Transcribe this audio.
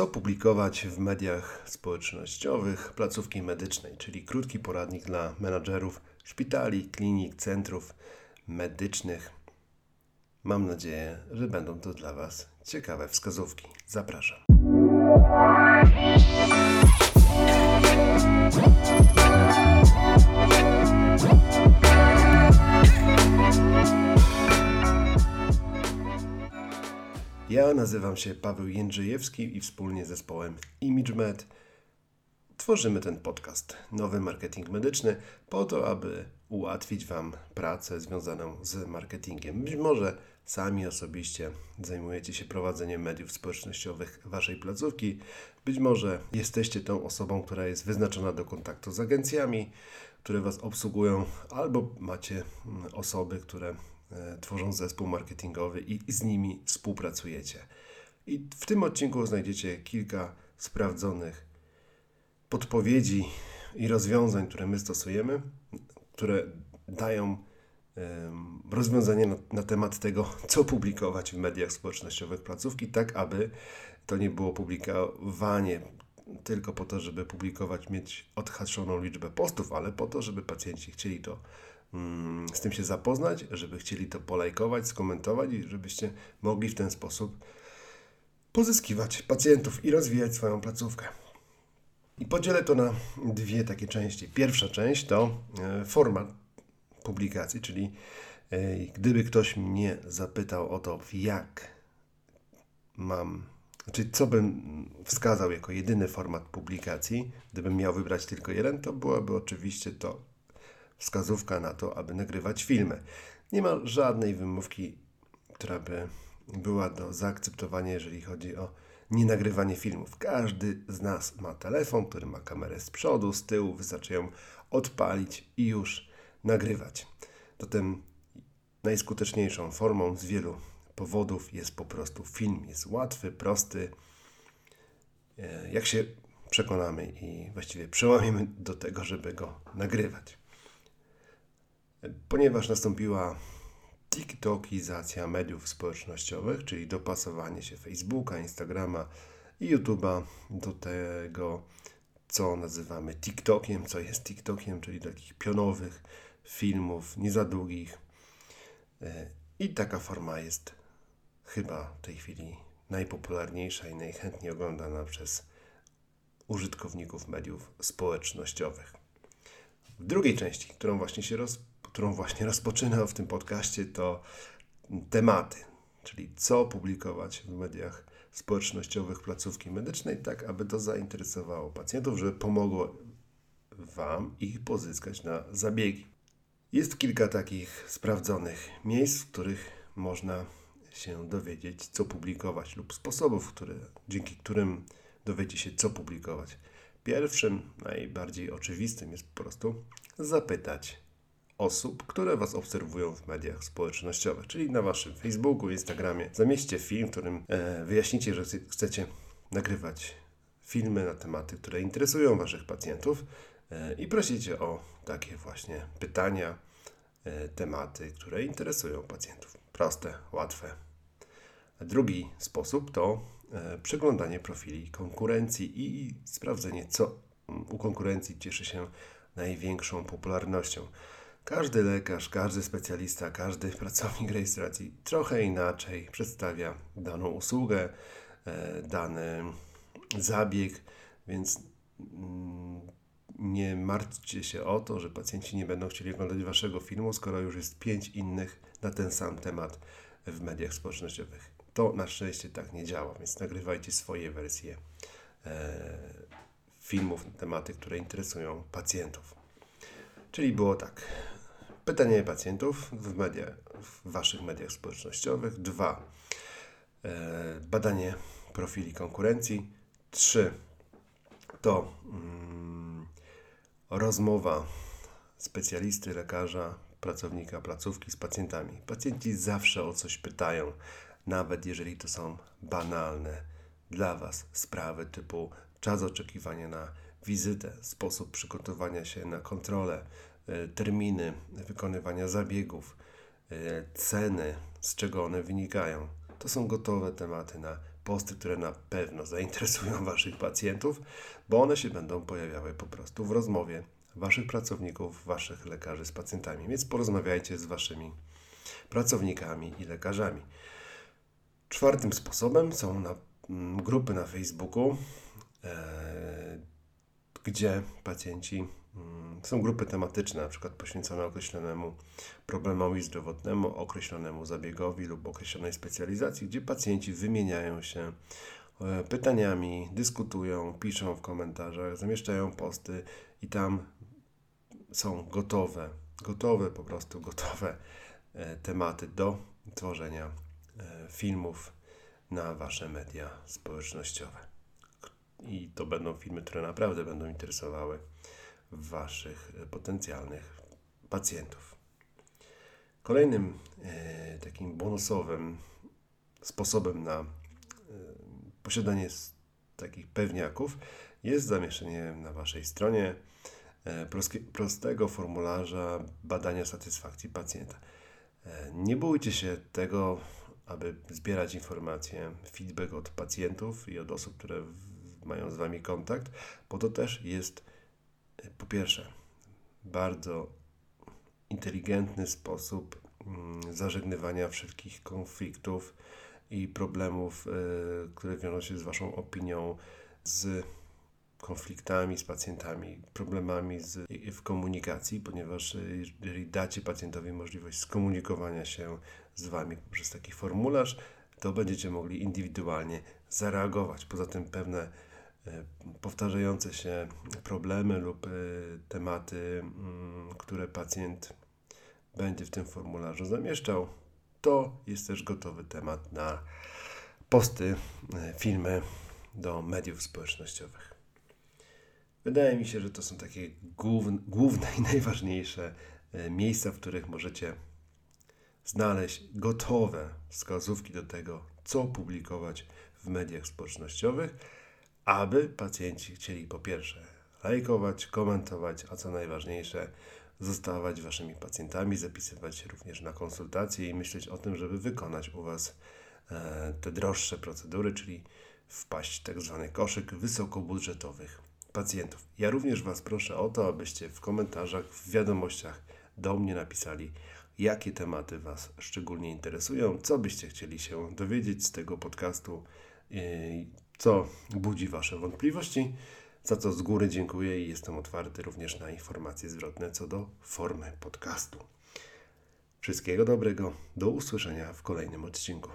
Co publikować w mediach społecznościowych placówki medycznej, czyli krótki poradnik dla menadżerów szpitali, klinik, centrów medycznych. Mam nadzieję, że będą to dla Was ciekawe wskazówki. Zapraszam. Nazywam się Paweł Jędrzejewski i wspólnie z zespołem ImageMed tworzymy ten podcast Nowy Marketing Medyczny po to, aby ułatwić Wam pracę związaną z marketingiem. Być może sami osobiście zajmujecie się prowadzeniem mediów społecznościowych Waszej placówki, być może jesteście tą osobą, która jest wyznaczona do kontaktu z agencjami, które Was obsługują, albo macie mm, osoby, które E, tworzą zespół marketingowy i z nimi współpracujecie. I w tym odcinku znajdziecie kilka sprawdzonych podpowiedzi i rozwiązań, które my stosujemy, które dają rozwiązanie na, na, temat tego, co publikować w mediach społecznościowych placówki, tak aby to nie było publikowanie tylko po to, żeby publikować, mieć odhaczoną liczbę postów, ale po to, żeby pacjenci chcieli to z tym się zapoznać, żeby chcieli to polajkować, skomentować i żebyście mogli w ten sposób pozyskiwać pacjentów i rozwijać swoją placówkę. I podzielę to na dwie takie części. Pierwsza część to e, format publikacji, czyli e, gdyby ktoś mnie zapytał o to, jak mam, znaczy co bym wskazał jako jedyny format publikacji, gdybym miał wybrać tylko jeden, to byłoby oczywiście to wskazówka na to, aby nagrywać filmy. Nie ma żadnej wymówki, która by była do zaakceptowania, jeżeli chodzi o nienagrywanie filmów. Każdy z nas ma telefon, który ma kamerę z przodu, z tyłu, wystarczy ją odpalić i już nagrywać. Zatem najskuteczniejszą formą z wielu powodów jest po prostu film. Jest łatwy, prosty. E, jak się przekonamy i właściwie przełamiemy do tego, żeby go nagrywać ponieważ nastąpiła TikTokizacja mediów społecznościowych, czyli dopasowanie się Facebooka, Instagrama i YouTube'a do tego, co nazywamy TikTokiem, co jest TikTokiem, czyli takich pionowych filmów, nie za długich. E, I taka forma jest chyba w tej chwili najpopularniejsza i najchętniej oglądana przez użytkowników mediów społecznościowych. W drugiej części, którą właśnie się roz którą właśnie rozpoczynam w tym podcaście, to tematy, czyli co publikować w mediach społecznościowych placówki medycznej, tak aby to zainteresowało pacjentów, żeby pomogło Wam ich pozyskać na zabiegi. Jest kilka takich sprawdzonych miejsc, w których można się dowiedzieć, co publikować, lub sposobów, które, dzięki którym dowiecie się, co publikować. Pierwszym, najbardziej oczywistym jest po prostu zapytać osób, które Was obserwują w mediach społecznościowych, czyli na Waszym Facebooku, Instagramie. Zamieście film, w którym e, wyjaśnicie, że chcecie nagrywać filmy na tematy, które interesują Waszych pacjentów e, i prosicie o takie właśnie pytania, e, tematy, które interesują pacjentów. Proste, łatwe. Drugi sposób to przeglądanie profili konkurencji i sprawdzenie, co u konkurencji cieszy się największą popularnością. Każdy lekarz, każdy specjalista, każdy pracownik rejestracji trochę inaczej przedstawia daną usługę, e, dany zabieg, więc mm, nie martwcie się o to, że pacjenci nie będą chcieli oglądać waszego filmu, skoro już jest pięć innych na ten sam temat w mediach społecznościowych. To na szczęście tak nie działa, więc nagrywajcie swoje wersje e, filmów na tematy, które interesują pacjentów. Czyli było tak. Pytanie pacjentów w, media, w Waszych mediach społecznościowych. Dwa. E, badanie profili konkurencji. Trzy. To mm, rozmowa specjalisty, lekarza, pracownika placówki z pacjentami. Pacjenci zawsze o coś pytają, nawet jeżeli to są banalne dla Was sprawy typu czas oczekiwania na wizytę, sposób przygotowania się na kontrolę, terminy wykonywania zabiegów, e, ceny, z czego one wynikają. To są gotowe tematy na posty, które na pewno zainteresują Waszych pacjentów, bo one się będą pojawiały po prostu w rozmowie Waszych pracowników, Waszych lekarzy z pacjentami. Więc porozmawiajcie z Waszymi pracownikami i lekarzami. Czwartym sposobem są na, mm, grupy na Facebooku, e, gdzie pacjenci są grupy tematyczne, na przykład poświęcone określonemu problemowi zdrowotnemu, określonemu zabiegowi lub określonej specjalizacji, gdzie pacjenci wymieniają się e, pytaniami, dyskutują, piszą w komentarzach, zamieszczają posty i tam są gotowe, gotowe po prostu, gotowe e, tematy do tworzenia e, filmów na Wasze media społecznościowe. I to będą filmy, które naprawdę będą interesowały Waszych e, potencjalnych pacjentów. Kolejnym e, takim bonusowym sposobem na e, posiadanie takich pewniaków jest zamieszczenie na Waszej stronie prostego formularza badania satysfakcji pacjenta. Nie bójcie się tego, aby zbierać informacje, feedback od pacjentów i od osób, które mają z Wami kontakt, bo to też jest po pierwsze bardzo inteligentny sposób mm, zażegnywania wszelkich konfliktów i problemów, e, które wiążą się z Waszą opinią, z konfliktami z pacjentami, problemami z, w komunikacji, ponieważ e, jeżeli dacie pacjentowi możliwość skomunikowania się z Wami poprzez taki formularz, to będziecie mogli indywidualnie zareagować. Poza tym pewne powtarzające się problemy lub e, tematy, mm, które pacjent będzie w tym formularzu zamieszczał, to jest też gotowy temat na posty, filmy do mediów społecznościowych. Wydaje mi się, że to są takie główne, i najważniejsze e, miejsca, w których możecie znaleźć gotowe wskazówki do tego, co publikować w mediach społecznościowych, aby pacjenci chcieli po pierwsze lajkować, komentować, a co najważniejsze, zostawać waszymi pacjentami, zapisywać się również na konsultacje i myśleć o tym, żeby wykonać u was e, te droższe procedury, czyli wpaść w tak zwany koszyk wysokobudżetowych pacjentów. Ja również Was proszę o to, abyście w komentarzach, w wiadomościach do mnie napisali, jakie tematy Was szczególnie interesują, co byście chcieli się dowiedzieć z tego podcastu, co budzi Wasze wątpliwości, za co z góry dziękuję i jestem otwarty również na informacje zwrotne co do formy podcastu. Wszystkiego dobrego, do usłyszenia w kolejnym odcinku.